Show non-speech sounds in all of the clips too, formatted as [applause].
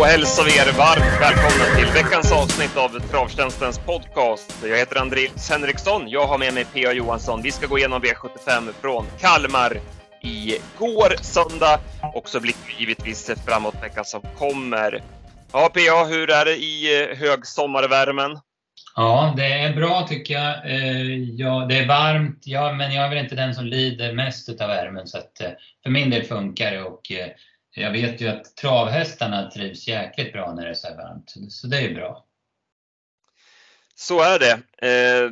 Då hälsar vi er varmt välkomna till veckans avsnitt av Travtjänstens podcast. Jag heter Andreas Henriksson. Jag har med mig P.A. Johansson. Vi ska gå igenom V75 från Kalmar igår söndag och så blickar vi givetvis framåt veckan som kommer. Ja, P.A. hur är det i eh, högsommarvärmen? Ja, det är bra tycker jag. Eh, ja, det är varmt, ja, men jag är väl inte den som lider mest av värmen så att eh, för min del funkar det och jag vet ju att travhästarna trivs jäkligt bra när det är så här varmt, så det är ju bra. Så är det. Eh,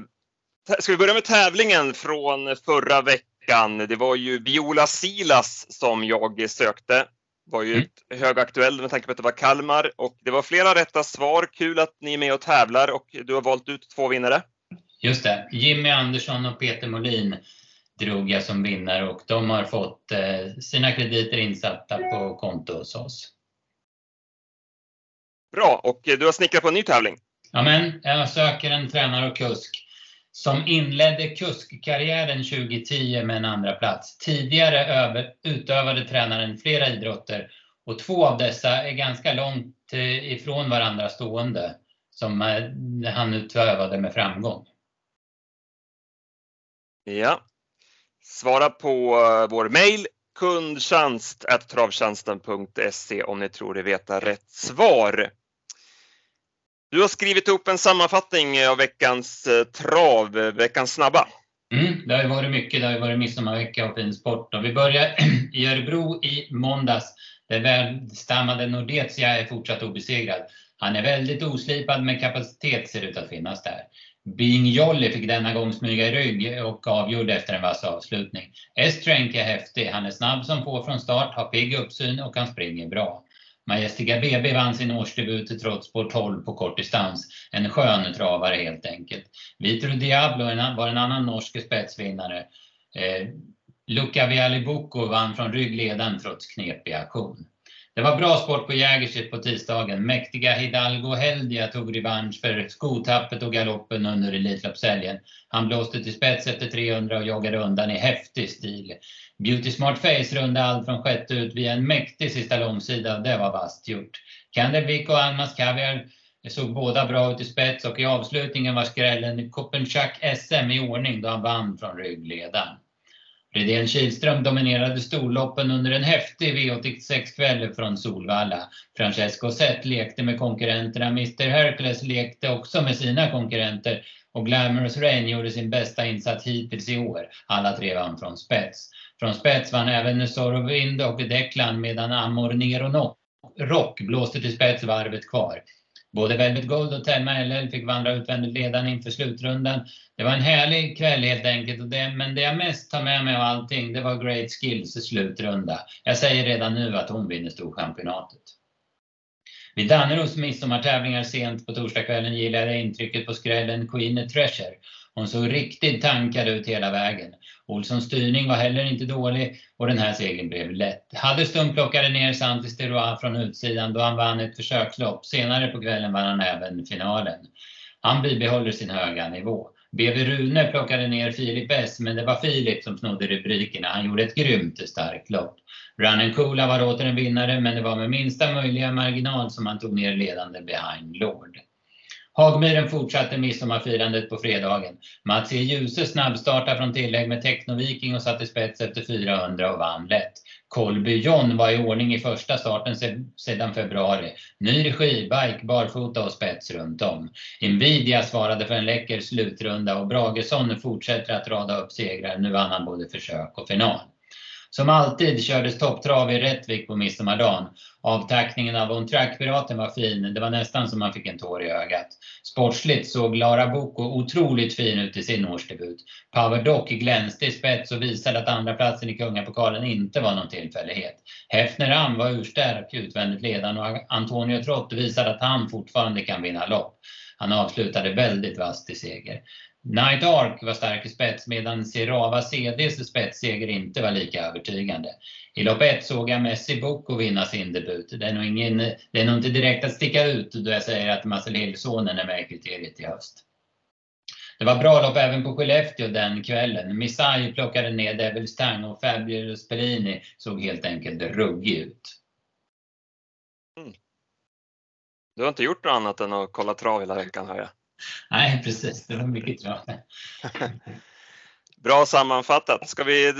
ska vi börja med tävlingen från förra veckan? Det var ju Viola Silas som jag sökte. Var ju mm. högaktuell med tanke på att det var Kalmar och det var flera rätta svar. Kul att ni är med och tävlar och du har valt ut två vinnare. Just det, Jimmy Andersson och Peter Molin drog jag som vinnare och de har fått eh, sina krediter insatta på konto hos oss. Bra, och du har snickrat på en ny tävling? Ja, men jag söker en tränare och kusk som inledde kuskkarriären 2010 med en andra plats. Tidigare över, utövade tränaren flera idrotter och två av dessa är ganska långt eh, ifrån varandra stående som eh, han utövade med framgång. Ja, Svara på eh, vår mail kundtjänst.travtjänsten.se om ni tror er veta rätt svar. Du har skrivit ihop en sammanfattning eh, av veckans eh, trav, veckans snabba. Mm, det har ju varit mycket. Det har ju varit midsommarvecka och fin sport. Och vi börjar [clears throat] i Örebro i måndags. Där välstammade Nordetia är fortsatt obesegrad. Han är väldigt oslipad men kapacitet ser ut att finnas där. Being Jolly fick denna gång smyga i rygg och avgjorde efter en vass avslutning. Estrank är häftig. Han är snabb som få från start, har pigg uppsyn och han springer bra. Majestica BB vann sin årsdebut i Trottsport 12 på kort distans. En skön travare helt enkelt. Vitro Diablo var en annan norsk spetsvinnare. Eh, Luca Vialibucco vann från ryggledaren trots knepig aktion. Det var bra sport på Jägerset på tisdagen. Mäktiga Hidalgo Heldia tog revansch för skotappet och galoppen under Elitloppshelgen. Han blåste till spets efter 300 och joggade undan i häftig stil. Beauty Smart Face rundade allt från sjätte ut via en mäktig sista långsida. Det var vasst gjort. Candlewick och Almas Caviar såg båda bra ut i spets och i avslutningen var skrällen Kopenchak SM i ordning då han vann från ryggledaren. Redén Kihlström dominerade storloppen under en häftig V86-kväll från Solvalla. Francesco Zet lekte med konkurrenterna, Mr Hercules lekte också med sina konkurrenter och Glamorous Rain gjorde sin bästa insats hittills i år. Alla tre vann från spets. Från spets vann även Sorovind och Declan medan Amor Nero Rock blåste till spets varvet kvar. Både Velvet Gold och Telma LL fick vandra utvändigt ledande inför slutrundan. Det var en härlig kväll helt enkelt. Och det, men det jag mest tar med mig av allting, det var Great Skills slutrunda. Jag säger redan nu att hon vinner Storchampionatet. Vid Danneros midsommartävlingar sent på torsdagskvällen gillade jag intrycket på skrällen Queen Treasure. Hon såg riktigt tankad ut hela vägen. Olssons styrning var heller inte dålig och den här segern blev lätt. Haddestum plockade ner Santis Derois från utsidan då han vann ett försökslopp. Senare på kvällen vann han även finalen. Han bibehåller sin höga nivå. BV Rune plockade ner Filip S, men det var Filip som snodde rubrikerna. Han gjorde ett grymt starkt lopp. Runnen Coola var åter en vinnare, men det var med minsta möjliga marginal som han tog ner ledande behind Lord. Hagmyren fortsatte midsommarfirandet på fredagen. Mats E. Djuse snabbstartade från tillägg med Technoviking och satte spets efter 400 och vann lätt. Kolby John var i ordning i första starten sedan februari. Ny regi, bike, barfota och spets runt om. Invidia svarade för en läcker slutrunda och Bragesson fortsätter att rada upp segrar. Nu vann han både försök och final. Som alltid kördes topptrav i Rättvik på midsommardagen. Avtackningen av On Track-piraten var fin. Det var nästan som man fick en tår i ögat. Sportsligt såg Lara Boko otroligt fin ut i sin årsdebut. Power Dock glänste i spets och visade att andra platsen i Kungapokalen inte var någon tillfällighet. Hefner Am var urstark utvändigt ledande och Antonio Trott visade att han fortfarande kan vinna lopp. Han avslutade väldigt vasst i seger. Night Ark var stark i spets medan Sirava CDs spetsseger inte var lika övertygande. I lopp 1 såg jag Messi Boko vinna sin debut. Det är, nog ingen, det är nog inte direkt att sticka ut då jag säger att Marcel Hillsonen är med i kriteriet i höst. Det var bra lopp även på Skellefteå den kvällen. Missai plockade ner Devils Tang och Fabio Spellini såg helt enkelt ruggig ut. Mm. Du har inte gjort något annat än att kolla trav hela veckan hör jag. [laughs] Nej, precis. Det var mycket trav. [laughs] Bra sammanfattat. Ska vi eh,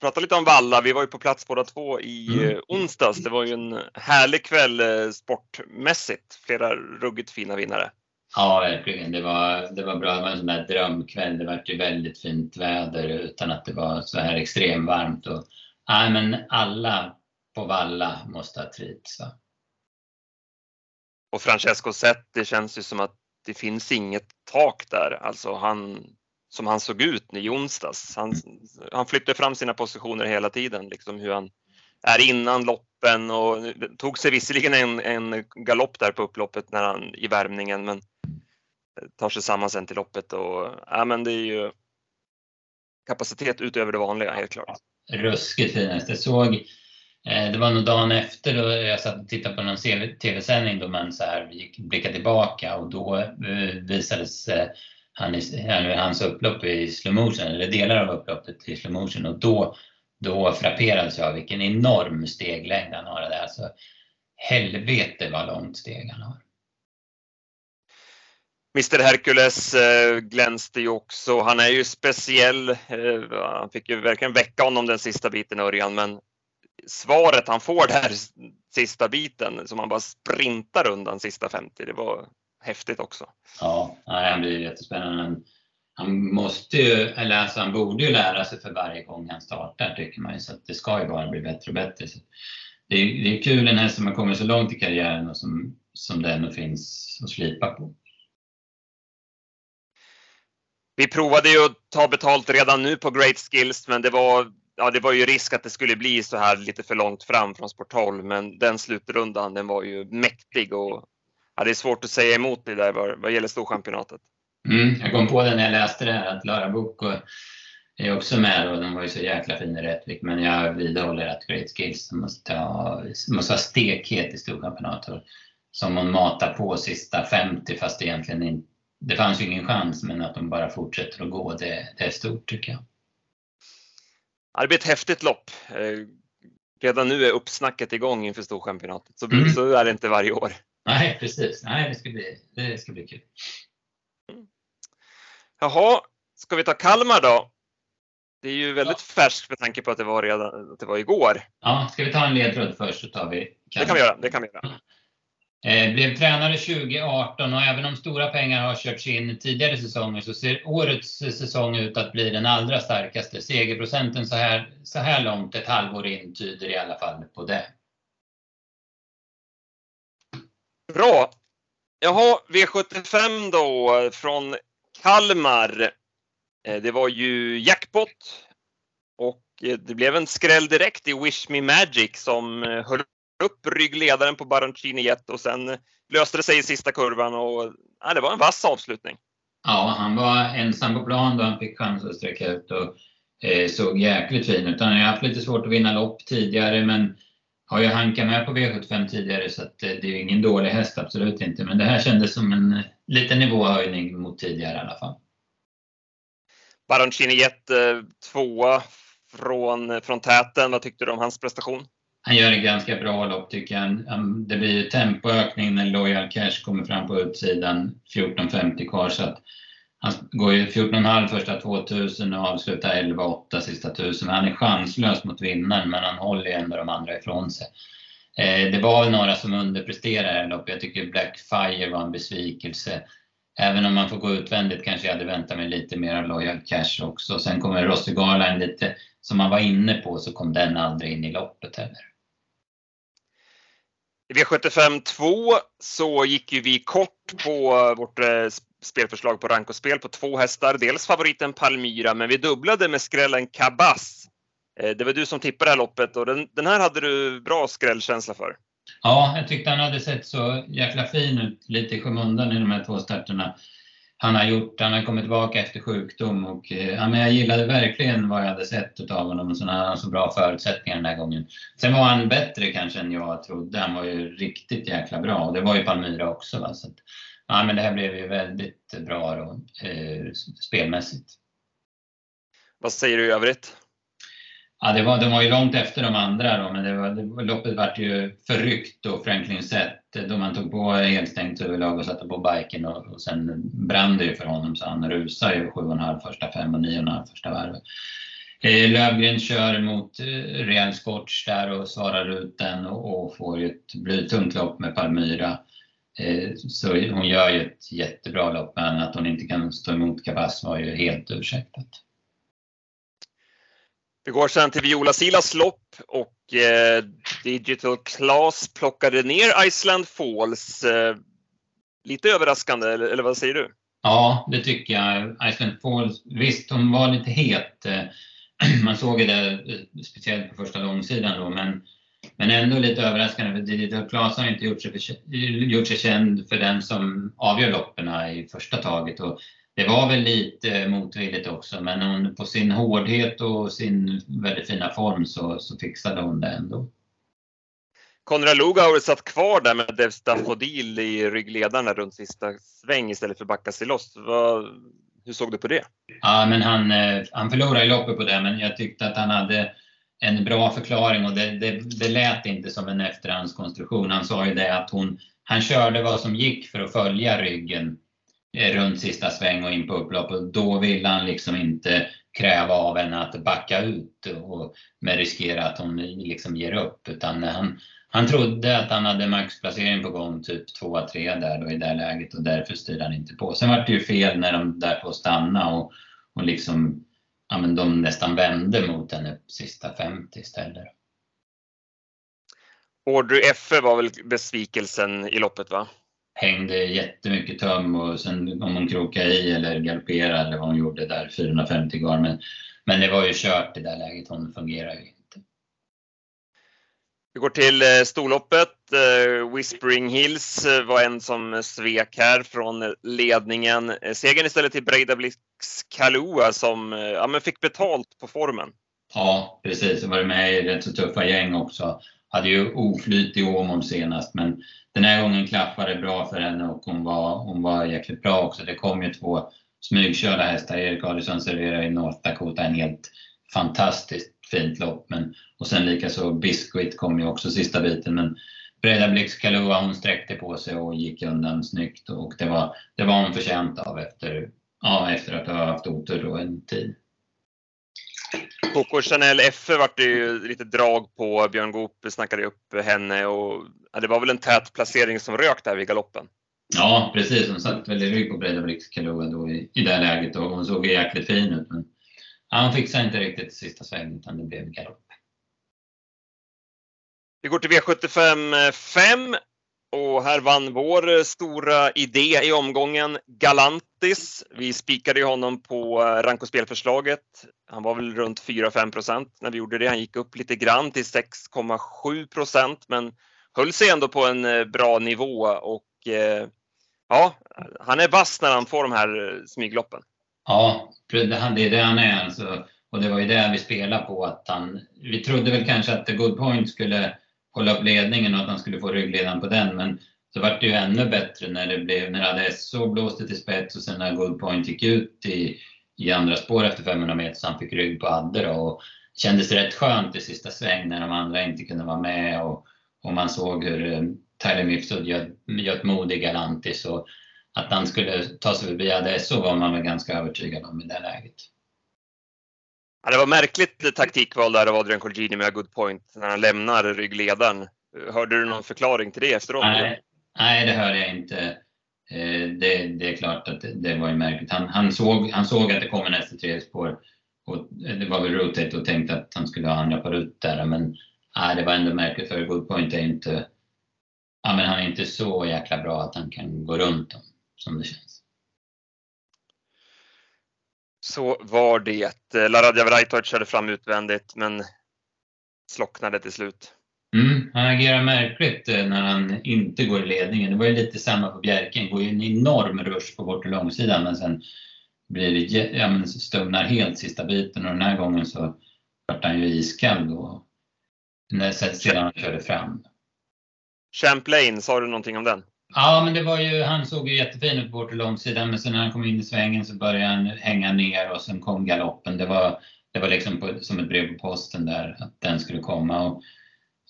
prata lite om Valla? Vi var ju på plats båda två i mm. Eh, onsdags. Det var ju en härlig kväll eh, sportmässigt. Flera ruggigt fina vinnare. Ja, verkligen. Det var, det var bra. Det var en sån där drömkväll. Det var ju väldigt fint väder utan att det var så här extremvarmt. Och, nej, men alla på Valla måste ha trivts. Och Francesco Zet, det känns ju som att det finns inget tak där. Alltså han, som han såg ut i onsdags. Han, han flyttade fram sina positioner hela tiden, liksom hur han är innan loppen och tog sig visserligen en, en galopp där på upploppet när han, i värmningen men tar sig samman sen till loppet och ja, men det är ju kapacitet utöver det vanliga helt klart. Ruskigt fint. Jag såg, Eh, det var nog dagen efter då jag satt och tittade på någon tv-sändning då man så här gick, blickade tillbaka och då eh, visades eh, han, hans upplopp i slow motion, eller delar av upploppet i slow motion och då, då frapperades jag av vilken enorm steglängd han har. Det alltså, helvete vad långt steg han har. Mr Hercules glänste ju också. Han är ju speciell. Han fick ju verkligen väcka honom den sista biten Örjan, men svaret han får där sista biten som han bara sprintar undan sista 50, det var häftigt också. Ja, han blir jättespännande. Han måste ju, eller alltså han borde ju lära sig för varje gång han startar tycker man ju, så det ska ju bara bli bättre och bättre. Så det, är, det är kul en häst som har kommit så långt i karriären och som, som det ändå finns att slipa på. Vi provade ju att ta betalt redan nu på Great Skills, men det var, ja, det var ju risk att det skulle bli så här lite för långt fram från sporthåll, men den slutrundan den var ju mäktig och ja, det är svårt att säga emot det där vad, vad gäller Storchampionatet. Mm, jag kom på det när jag läste det här att Lara Boko är också med och den var ju så jäkla fin i Rättvik. Men jag vidhåller att Great Skills måste, ha, måste ha stekhet i Storchampionatet. Som hon matar på sista 50 fast egentligen inte det fanns ju ingen chans, men att de bara fortsätter att gå, det, det är stort tycker jag. Det blir ett häftigt lopp. Eh, redan nu är uppsnacket igång inför Storchampionatet, så, mm. så är det inte varje år. Nej, precis. Nej, det ska bli, det ska bli kul. Jaha, ska vi ta Kalmar då? Det är ju väldigt ja. färskt med tanke på att det var redan att det var igår. Ja, ska vi ta en ledtråd först så tar vi Kalmar. Det kan vi göra. Det kan vi göra. Eh, blev tränare 2018 och även om stora pengar har körts in tidigare säsonger så ser årets säsong ut att bli den allra starkaste. Segerprocenten så här, så här långt, ett halvår in, tyder i alla fall på det. Bra! Jaha, V75 då från Kalmar. Eh, det var ju jackpot och eh, det blev en skräll direkt i Wish Me Magic som höll upp ryggledaren på Baroncini Jet och sen löste det sig i sista kurvan och ja, det var en vass avslutning. Ja, han var ensam på plan då han fick chans att sträcka ut och eh, såg jäkligt fin ut. Han har haft lite svårt att vinna lopp tidigare men har ju hankat med på V75 tidigare så att, eh, det är ingen dålig häst, absolut inte. Men det här kändes som en liten nivåhöjning mot tidigare i alla fall. Baroncini Jet eh, tvåa från, från täten. Vad tyckte du om hans prestation? Han gör en ganska bra lopp tycker jag. Ehm, det blir tempoökning när Loyal Cash kommer fram på utsidan, 14.50 kvar. Så att han går ju 14,5 första 2000 och avslutar 11,8 sista 1000. Han är chanslös mot vinnaren men han håller ju ändå de andra ifrån sig. Eh, det var några som underpresterade det här loppet. Jag tycker Blackfire var en besvikelse. Även om man får gå utvändigt kanske jag hade väntat mig lite mer av Loyal Cash också. Sen kommer Rossi Garland lite, som man var inne på, så kom den aldrig in i loppet heller. V75 2 så gick ju vi kort på vårt eh, spelförslag på rank och spel på två hästar. Dels favoriten Palmyra, men vi dubblade med skrällen Kabas. Eh, det var du som tippade det här loppet och den, den här hade du bra skrällkänsla för. Ja, jag tyckte han hade sett så jäkla fin ut lite i skymundan i de här två starterna han har gjort. Han har kommit tillbaka efter sjukdom och eh, ja, men jag gillade verkligen vad jag hade sett av honom. Så han har så bra förutsättningar den här gången. Sen var han bättre kanske än jag trodde. Han var ju riktigt jäkla bra och det var ju Palmyra också. Va? Så att, ja, men det här blev ju väldigt bra då, eh, spelmässigt. Vad säger du i övrigt? Ja, det var, de var ju långt efter de andra då, men det var, det, loppet vart ju förryckt och Franklin sett då man tog på helstängt överlag och satte på biken och, och sen brann det ju för honom så han rusade ju 7,5 första fem och 9,5 första varvet. Eh, Lövgren kör mot eh, Real Scotch där och svarar ut den och, och får ju ett blytungt lopp med Palmyra. Eh, så hon gör ju ett jättebra lopp men att hon inte kan stå emot Kabas var ju helt ursäktat. Vi går sen till Viola Silas lopp och eh, Digital Class plockade ner Iceland Falls. Eh, lite överraskande, eller, eller, vad säger du? Ja, det tycker jag. Iceland Falls, visst hon var lite het. Eh, [clears throat] man såg det eh, speciellt på första långsidan då, men, men ändå lite överraskande för Digital Class har inte gjort sig, för, gjort sig känd för den som avgör loppen i första taget. Och det var väl lite motvilligt också, men hon, på sin hårdhet och sin väldigt fina form så, så fixade hon det ändå. Konrad Lugauer satt kvar där med Dev Staffodil i ryggledarna runt sista sväng istället för backa sig loss. Vad, hur såg du på det? Ja, men han, eh, han förlorade loppet på det, men jag tyckte att han hade en bra förklaring och det, det, det lät inte som en efterhandskonstruktion. Han sa ju det att hon, han körde vad som gick för att följa ryggen Eh, runt sista sväng och in på upplopp och då vill han liksom inte kräva av henne att backa ut och med riskera att hon liksom ger upp utan han, han trodde att han hade maxplacering på gång, typ 2-3 där då i det läget och därför styrde han inte på. Sen var det ju fel när de där på stanna och, och liksom, ja men de nästan vände mot henne sista 50 istället. Audrey Effe var väl besvikelsen i loppet va? Hängde jättemycket töm och sen om hon krokade i eller galopperade eller vad hon gjorde där 450 gar. Men, men det var ju kört i det läget, hon fungerar ju inte. Vi går till eh, storloppet. Eh, Whispering Hills eh, var en som svek här från ledningen. Segern istället till Breida Blix Kalua som ja, men fick betalt på formen. Ja, precis. Och var med i rätt så tuffa gäng också. Hade ju oflyt i Åmål senast, men den här gången klaffade det bra för henne och hon var, hon var jäkligt bra också. Det kom ju två smygkörda hästar. Erik Adielsson serverade i North Dakota en helt fantastiskt fint lopp. Men, och sen likaså Biscuit kom ju också sista biten. Men Breda Blix Kalua hon sträckte på sig och gick undan snyggt och det var, det var hon förtjänt av efter, ja, efter att ha haft otur då en tid. Coco Chanel Effe vart det ju lite drag på. Björn Goop snackade upp henne och ja, det var väl en tät placering som rök där vid galoppen. Ja, precis. Hon satt väl i rygg på Breidablicks Kalua då i, i det läget och hon såg jäkligt fin ut. Men hon fixade inte riktigt sista svängen utan det blev galopp. Vi går till V75 5 och här vann vår eh, stora idé i omgången Galantis. Vi spikade ju honom på eh, rankospelförslaget. Spelförslaget. Han var väl runt 4-5 procent när vi gjorde det. Han gick upp lite grann till 6,7 procent men höll sig ändå på en eh, bra nivå och eh, ja, han är vass när han får de här smygloppen. Ja, det är det han är alltså. Och det var ju det vi spelade på att han, vi trodde väl kanske att The Good Point skulle hålla upp ledningen och att han skulle få ryggledaren på den. Men så vart det ju ännu bättre när det blev, när Adesso blåste till spets och sen när Goodpoint gick ut i, i andra spår efter 500 meter så han fick rygg på Adde då. Och kändes rätt skönt i sista sväng när de andra inte kunde vara med och, och man såg hur eh, Tyler Mifsud göt mod i Galantis och att han skulle ta sig förbi Adesso var man väl ganska övertygad om i det läget. Ja, det var märkligt taktikval där av Adrian Colgjini med good point när han lämnar ryggledaren. Hörde du någon förklaring till det efteråt? Nej, nej det hörde jag inte. Eh, det, det är klart att det, det var ju märkligt. Han, han, såg, han såg att det kom en ST3 spår och det var väl rotate och tänkte att han skulle ha andra på ut där. Men nej, det var ändå märkligt för good point är inte, ja, men han är inte så jäkla bra att han kan gå runt dem som det känns. Så var det. Laradja Vrajtovic körde fram utvändigt men slocknade till slut. Mm, han agerar märkligt eh, när han inte går i ledningen. Det var ju lite samma på Bjerken. går ju en enorm rush på bort och långsidan men sen blir det, ja, men stumnar helt sista biten och den här gången så vart han ju iskall då. När, sedan han körde fram. Champlain, sa du någonting om den? Ja, men det var ju, han såg ju jättefin ut bort långsidan men sen när han kom in i svängen så började han hänga ner och sen kom galoppen. Det var, det var liksom på, som ett brev på posten där att den skulle komma. Och,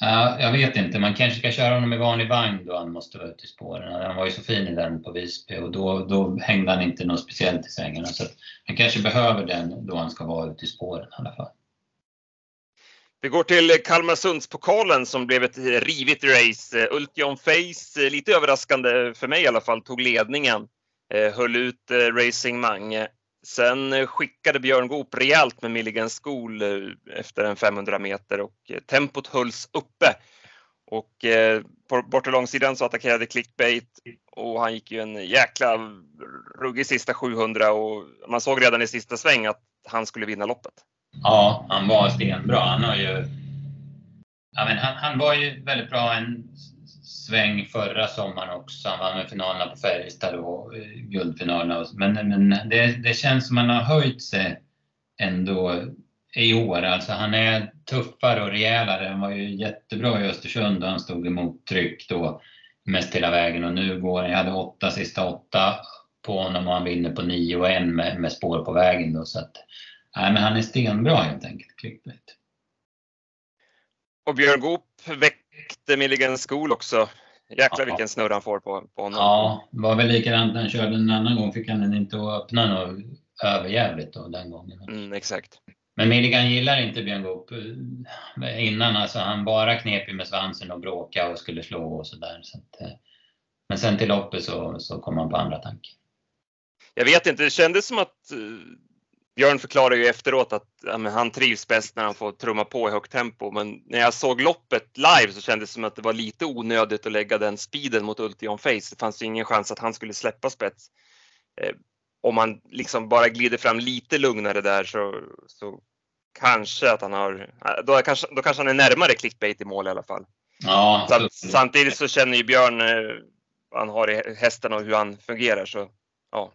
uh, jag vet inte, man kanske ska köra honom i vanlig vagn då han måste vara ute i spåren. Han var ju så fin i den på Visby och då, då hängde han inte något speciellt i svängarna. Så han kanske behöver den då han ska vara ute i spåren i alla fall. Vi går till Kalmarsundspokalen som blev ett rivigt race. Ultion Face, eh, lite överraskande för mig i alla fall, tog ledningen. Eh, höll ut eh, Racing Mange. Sen skickade Björn Goop rejält med Milligan School efter en 500 meter och tempot hölls uppe. Och på bortre långsidan så attackerade Clickbait och han gick ju en jäkla ruggig sista 700 och man såg redan i sista sväng att han skulle vinna loppet. Ja, han var stenbra. Han har ju... Ja, men han, han var ju väldigt bra en sväng förra sommaren också. Han vann med finalerna på Färjestad och eh, guldfinalerna. Men, men det, det känns som att han har höjt sig ändå i år. Alltså han är tuffare och rejälare. Han var ju jättebra i Östersund och han stod emot tryck då mest hela vägen och nu går han, jag hade åtta sista åtta på honom och han vinner på nio och en med, med spår på vägen då så att nej, men han är stenbra helt enkelt, Clickbait. Och Björn Goop väckte Milligan School också. Jäklar ja. vilken snurr han får på, på honom. Ja, det var väl likadant när han körde en annan gång. Fick han den inte att öppna något överjävligt då den gången. Mm, exakt. Men Milligan gillar inte Björn Goop innan. Alltså, han bara knep med svansen och bråka och skulle slå och sådär. Så eh, men sen till loppet så, så kom han på andra tankar. Jag vet inte, det kändes som att eh, Björn förklarar ju efteråt att ja, han trivs bäst när han får trumma på i högt tempo. Men när jag såg loppet live så kändes det som att det var lite onödigt att lägga den speeden mot Ultion Face. Det fanns ju ingen chans att han skulle släppa spets. Eh, om man liksom bara glider fram lite lugnare där så, så kanske att han har, då kanske, då kanske han är närmare clickbait i mål i alla fall. Ja, Samt, samtidigt så känner ju Björn eh, vad han har i hästen och hur han fungerar så ja,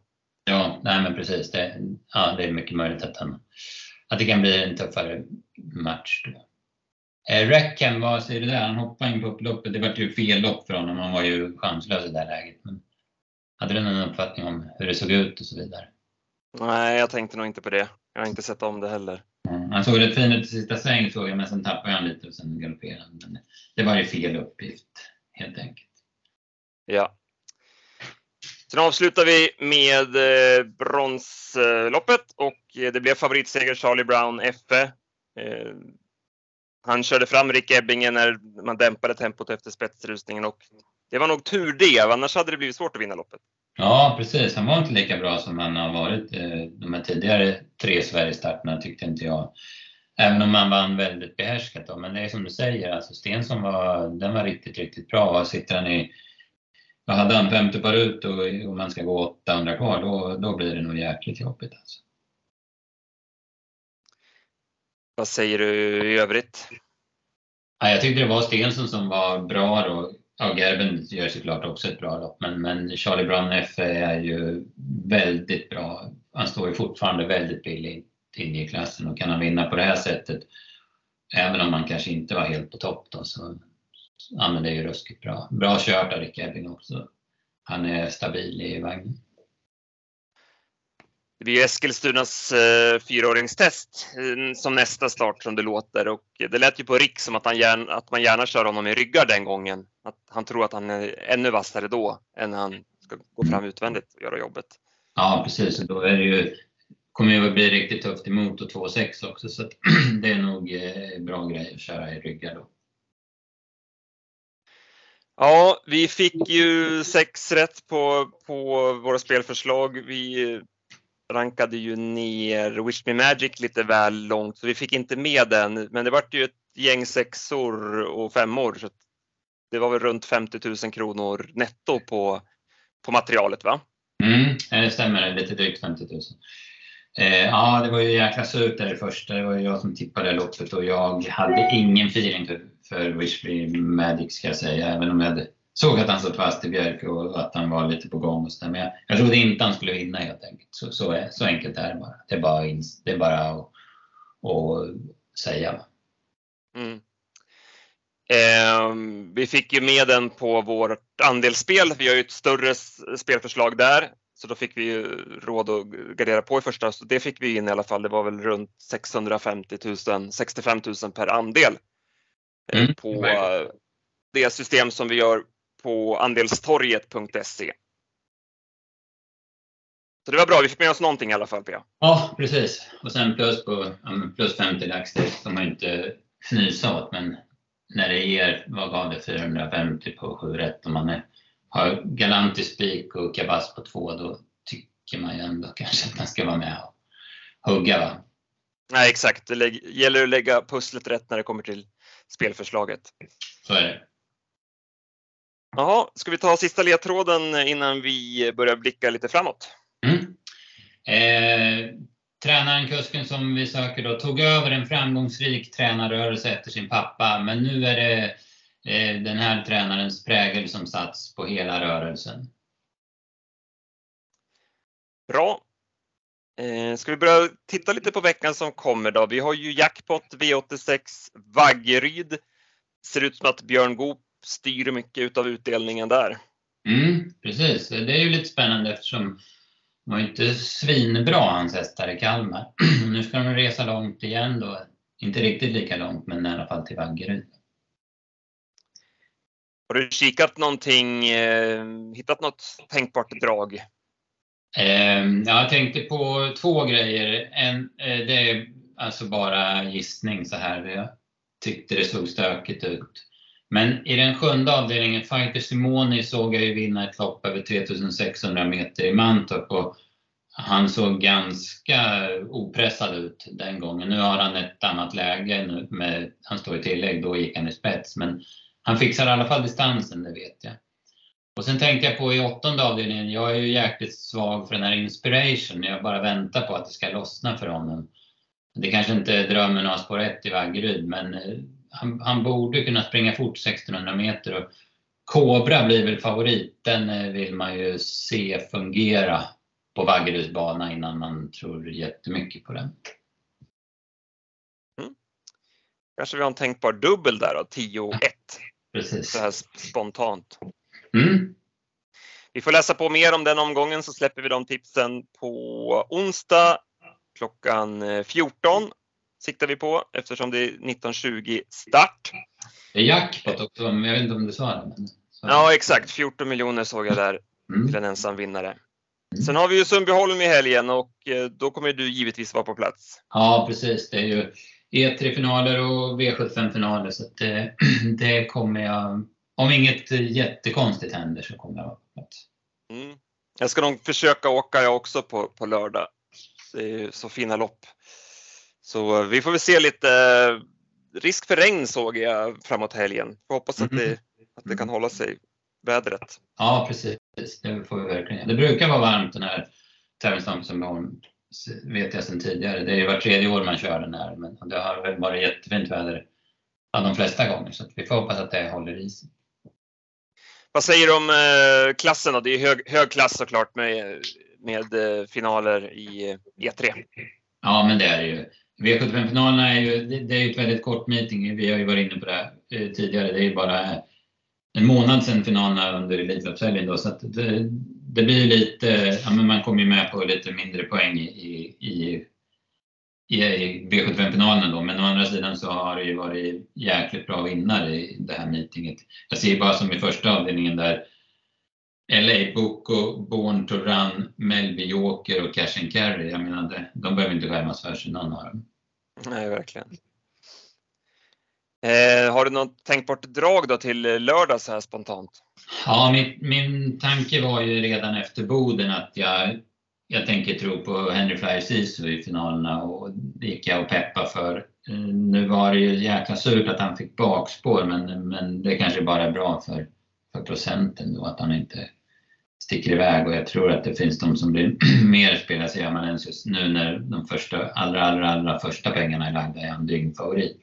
Ja, nej men precis. Det, ja, det är mycket möjligt att, han, att det kan bli en tuffare match. Då. Eh, Reckham, vad säger du där? Han hoppade in på upploppet. Det var ju fel lopp för honom. Han var ju chanslös i det läget. Men hade du någon uppfattning om hur det såg ut och så vidare? Nej, jag tänkte nog inte på det. Jag har inte sett om det heller. Mm, han såg rätt fin ut i sista sväng såg jag, men sen tappade han lite och sen galopperade han. Det var ju fel uppgift helt enkelt. Ja, Sen avslutar vi med eh, bronsloppet och eh, det blev favoritseger Charlie Brown FE. Eh, han körde fram Rick Ebbingen när man dämpade tempot efter spetsrusningen och det var nog tur det, annars hade det blivit svårt att vinna loppet. Ja, precis. Han var inte lika bra som han har varit de här tidigare tre Sverigestarterna tyckte inte jag. Även om han vann väldigt behärskat då. Men det är som du säger, alltså Stensson var, den var riktigt, riktigt bra. Sitter han i och hade han femte par ut och om man ska gå 800 kvar, då, då blir det nog jäkligt jobbigt. Alltså. Vad säger du i övrigt? Ja, jag tyckte det var Stensson som var bra då. Ja, Gerben gör såklart också ett bra lopp, men, men Charlie Brown F är ju väldigt bra. Han står ju fortfarande väldigt billigt inne i klassen och kan han vinna på det här sättet, även om man kanske inte var helt på topp då, så, ja, men det är ju ruskigt bra. Bra kört av Rick Ebbing också. Han är stabil i vagnen. Det blir Eskilstunas eh, fyraåringstest eh, som nästa start som det låter och det lät ju på Rick som att, han gärna, att man gärna kör honom i ryggar den gången. Att han tror att han är ännu vassare då än när han ska gå fram utvändigt och göra jobbet. Ja precis, och då är det ju, kommer ju att bli riktigt tufft emot och 2,6 också så [clears throat] det är nog eh, bra grej att köra i ryggar då. Ja, vi fick ju sex rätt på, på våra spelförslag. Vi rankade ju ner Wish Me Magic lite väl långt så vi fick inte med den. Men det vart ju ett gäng sexor och femmor. Så det var väl runt 50 000 kronor netto på, på materialet va? Mm, det stämmer, lite drygt 50 000. Eh, ja, det var ju jäkla surt där i första. Det var ju jag som tippade loppet och jag hade ingen feeling typ för, för Wishby Magic ska jag säga. Även om jag såg att han satt fast i Björk och att han var lite på gång. Och så där. Men jag, jag trodde inte han skulle vinna helt enkelt. Så, så, så enkelt är det bara. Det är bara, det är bara att, att säga. Mm. Eh, vi fick ju med den på vårt andelsspel. Vi har ju ett större spelförslag där Så då fick vi ju råd att gardera på i första, så det fick vi in i alla fall. Det var väl runt 650 000, 65 000 per andel mm. på det system som vi gör på andelstorget.se. Så det var bra, vi fick med oss någonting i alla fall Pia. Ja, precis. Och sen plus på plus 50 lax, det ska man ju inte fnysa åt, men när det ger, vad gav det, 450 på 7 rätt om man är, har galant i spik och kabas på 2, då tycker man ju ändå [laughs] kanske att man ska vara med och hugga. Va? Nej, exakt. Det gäller att lägga pusslet rätt när det kommer till spelförslaget. Så är det. Jaha, ska vi ta sista ledtråden innan vi börjar blicka lite framåt? Mm. Eh, tränaren, kusken som vi söker då, tog över en framgångsrik tränarrörelse efter sin pappa, men nu är det eh, den här tränarens prägel som satts på hela rörelsen. Bra. Eh, ska vi börja titta lite på veckan som kommer då? Vi har ju jackpot V86 Vaggeryd. Ser ut som att Björn Goop styr mycket av utdelningen där. Mm, precis, det är ju lite spännande eftersom de var inte svinbra hans hästar i Kalmar. [clears throat] nu ska de resa långt igen då. Inte riktigt lika långt men i alla fall till Vaggeryd. Har du kikat någonting, eh, hittat något tänkbart drag? Eh, jag tänkte på två grejer. En, eh, det är alltså bara gissning så här. Jag tyckte det såg stökigt ut. Men i den sjunde avdelningen, Fighter Simoni, såg jag ju vinna ett lopp över 3600 meter i Mantorp och han såg ganska opressad ut den gången. Nu har han ett annat läge, nu med, han står i tillägg, då gick han i spets. Men han fixar i alla fall distansen, det vet jag. Och sen tänkte jag på i åttonde avdelningen, jag är ju jäkligt svag för den här inspiration. Jag bara väntar på att det ska lossna för honom. Det kanske inte är drömmen att ha spår 1 i Vaggeryd, men eh, han, han, borde kunna springa fort 1600 meter. Och Kobra blir väl favorit. Den eh, vill man ju se fungera på Vaggeryds bana innan man tror jättemycket på den. Mm. Kanske vi har en tänkbar dubbel där då, 10-1. Precis. Så här spontant. Mm. Vi får läsa på mer om den omgången så släpper vi de tipsen på onsdag klockan 14 eh, siktar vi på eftersom det är 19.20 start. Det är jackpot också, jag vet inte om du sa det. Men... Ja exakt, 14 miljoner såg jag där mm. till en ensam vinnare. Mm. Sen har vi ju Sundbyholm i helgen och eh, då kommer du givetvis vara på plats. Ja precis, det är ju E3-finaler och V75-finaler så det, [clears throat] det kommer jag, om inget jättekonstigt händer så kommer jag vara på plats. Mm. Jag ska nog försöka åka jag också på, på lördag. Det är ju så fina lopp. Så vi får väl se lite. Risk för regn såg jag framåt helgen. Får hoppas att det, mm. att det kan hålla sig vädret. Ja precis, det får vi verkligen. Det brukar vara varmt den här tävlingsdagen som vet jag sedan tidigare. Det är ju var tredje år man kör den här men det har väl varit jättefint väder de flesta gånger så vi får hoppas att det håller i sig. Vad säger du om eh, klassen då? Det är hög, hög klass såklart med, med eh, finaler i eh, e E3. Ja men det är det ju. V75-finalerna är ju, det, är ju ett väldigt kort meeting. Vi har ju varit inne på det eh, tidigare. Det är ju bara en månad sedan finalerna under Elitloppshelgen då, så det, det blir lite, ja men man kommer ju med på lite mindre poäng i, i, i, i V75-finalen då, men å andra sidan så har det ju varit jäkligt bra vinnare i det här meetinget. Jag ser bara som i första avdelningen där LA Boko, Born to Run, Melby Joker och Cash and Carry. Jag menar, de behöver inte skämmas för sig någon av dem. Nej, verkligen. Eh, har du något tänkbart drag då till lördag så här spontant? Ja, min, min tanke var ju redan efter Boden att jag, jag tänker tro på Henry Flyer Sisu i finalerna och det gick jag och peppa för. Eh, nu var det ju jäkla surt att han fick bakspår men, men det kanske bara är bra för, för procenten då att han inte sticker iväg och jag tror att det finns de som blir [clears throat] mer spelare i Amanensius nu när de första, allra, allra, allra första pengarna är lagda är han dygnfavorit.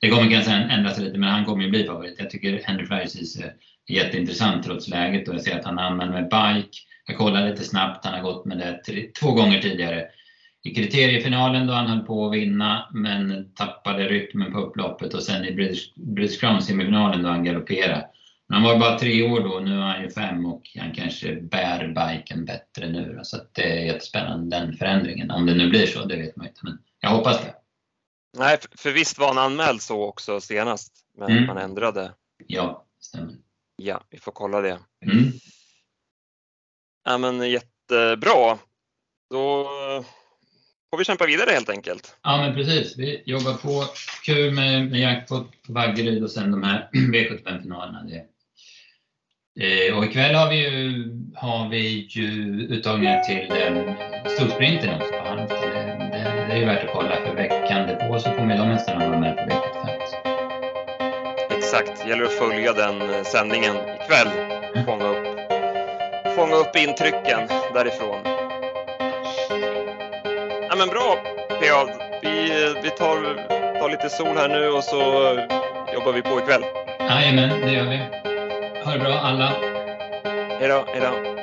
Det kommer kanske ändra sig lite men han kommer ju bli favorit. Jag tycker Henry Freisis är jätteintressant trots läget och jag ser att han använder med bike. Jag kollar lite snabbt, han har gått med det två gånger tidigare. I kriteriefinalen då han höll på att vinna men tappade rytmen på upploppet och sen i British, British Crown semifinalen då han galopperade Han var bara tre år då, nu är han ju fem och han kanske bär biken bättre nu. Så det är jättespännande den förändringen. Om det nu blir så, det vet man inte. Men jag hoppas det. Nej, för visst var han anmäld så också senast, men mm. man ändrade. Ja, stämmer. Ja, vi får kolla det. Mm. Ja, men jättebra. Då får vi kämpa vidare helt enkelt. Ja, men precis. Vi jobbar på. Kul med, med jackpot på Vaggeryd och sen de här [clears throat] V75-finalerna. Eh, och ikväll har vi ju, har vi ju uttagningar till eh, storsprinten också på Halmstad. Det, det, det, är ju värt att kolla för veckan därpå så kommer de hästarna vara med på V75. Exakt, gäller att följa den eh, sändningen ikväll. Fånga upp, fånga upp intrycken därifrån. Ja, men bra PA. Vi, vi tar, tar lite sol här nu och så jobbar vi på ikväll. Jajamän, det gör vi. Ha det bra alla. Hej då, hej då.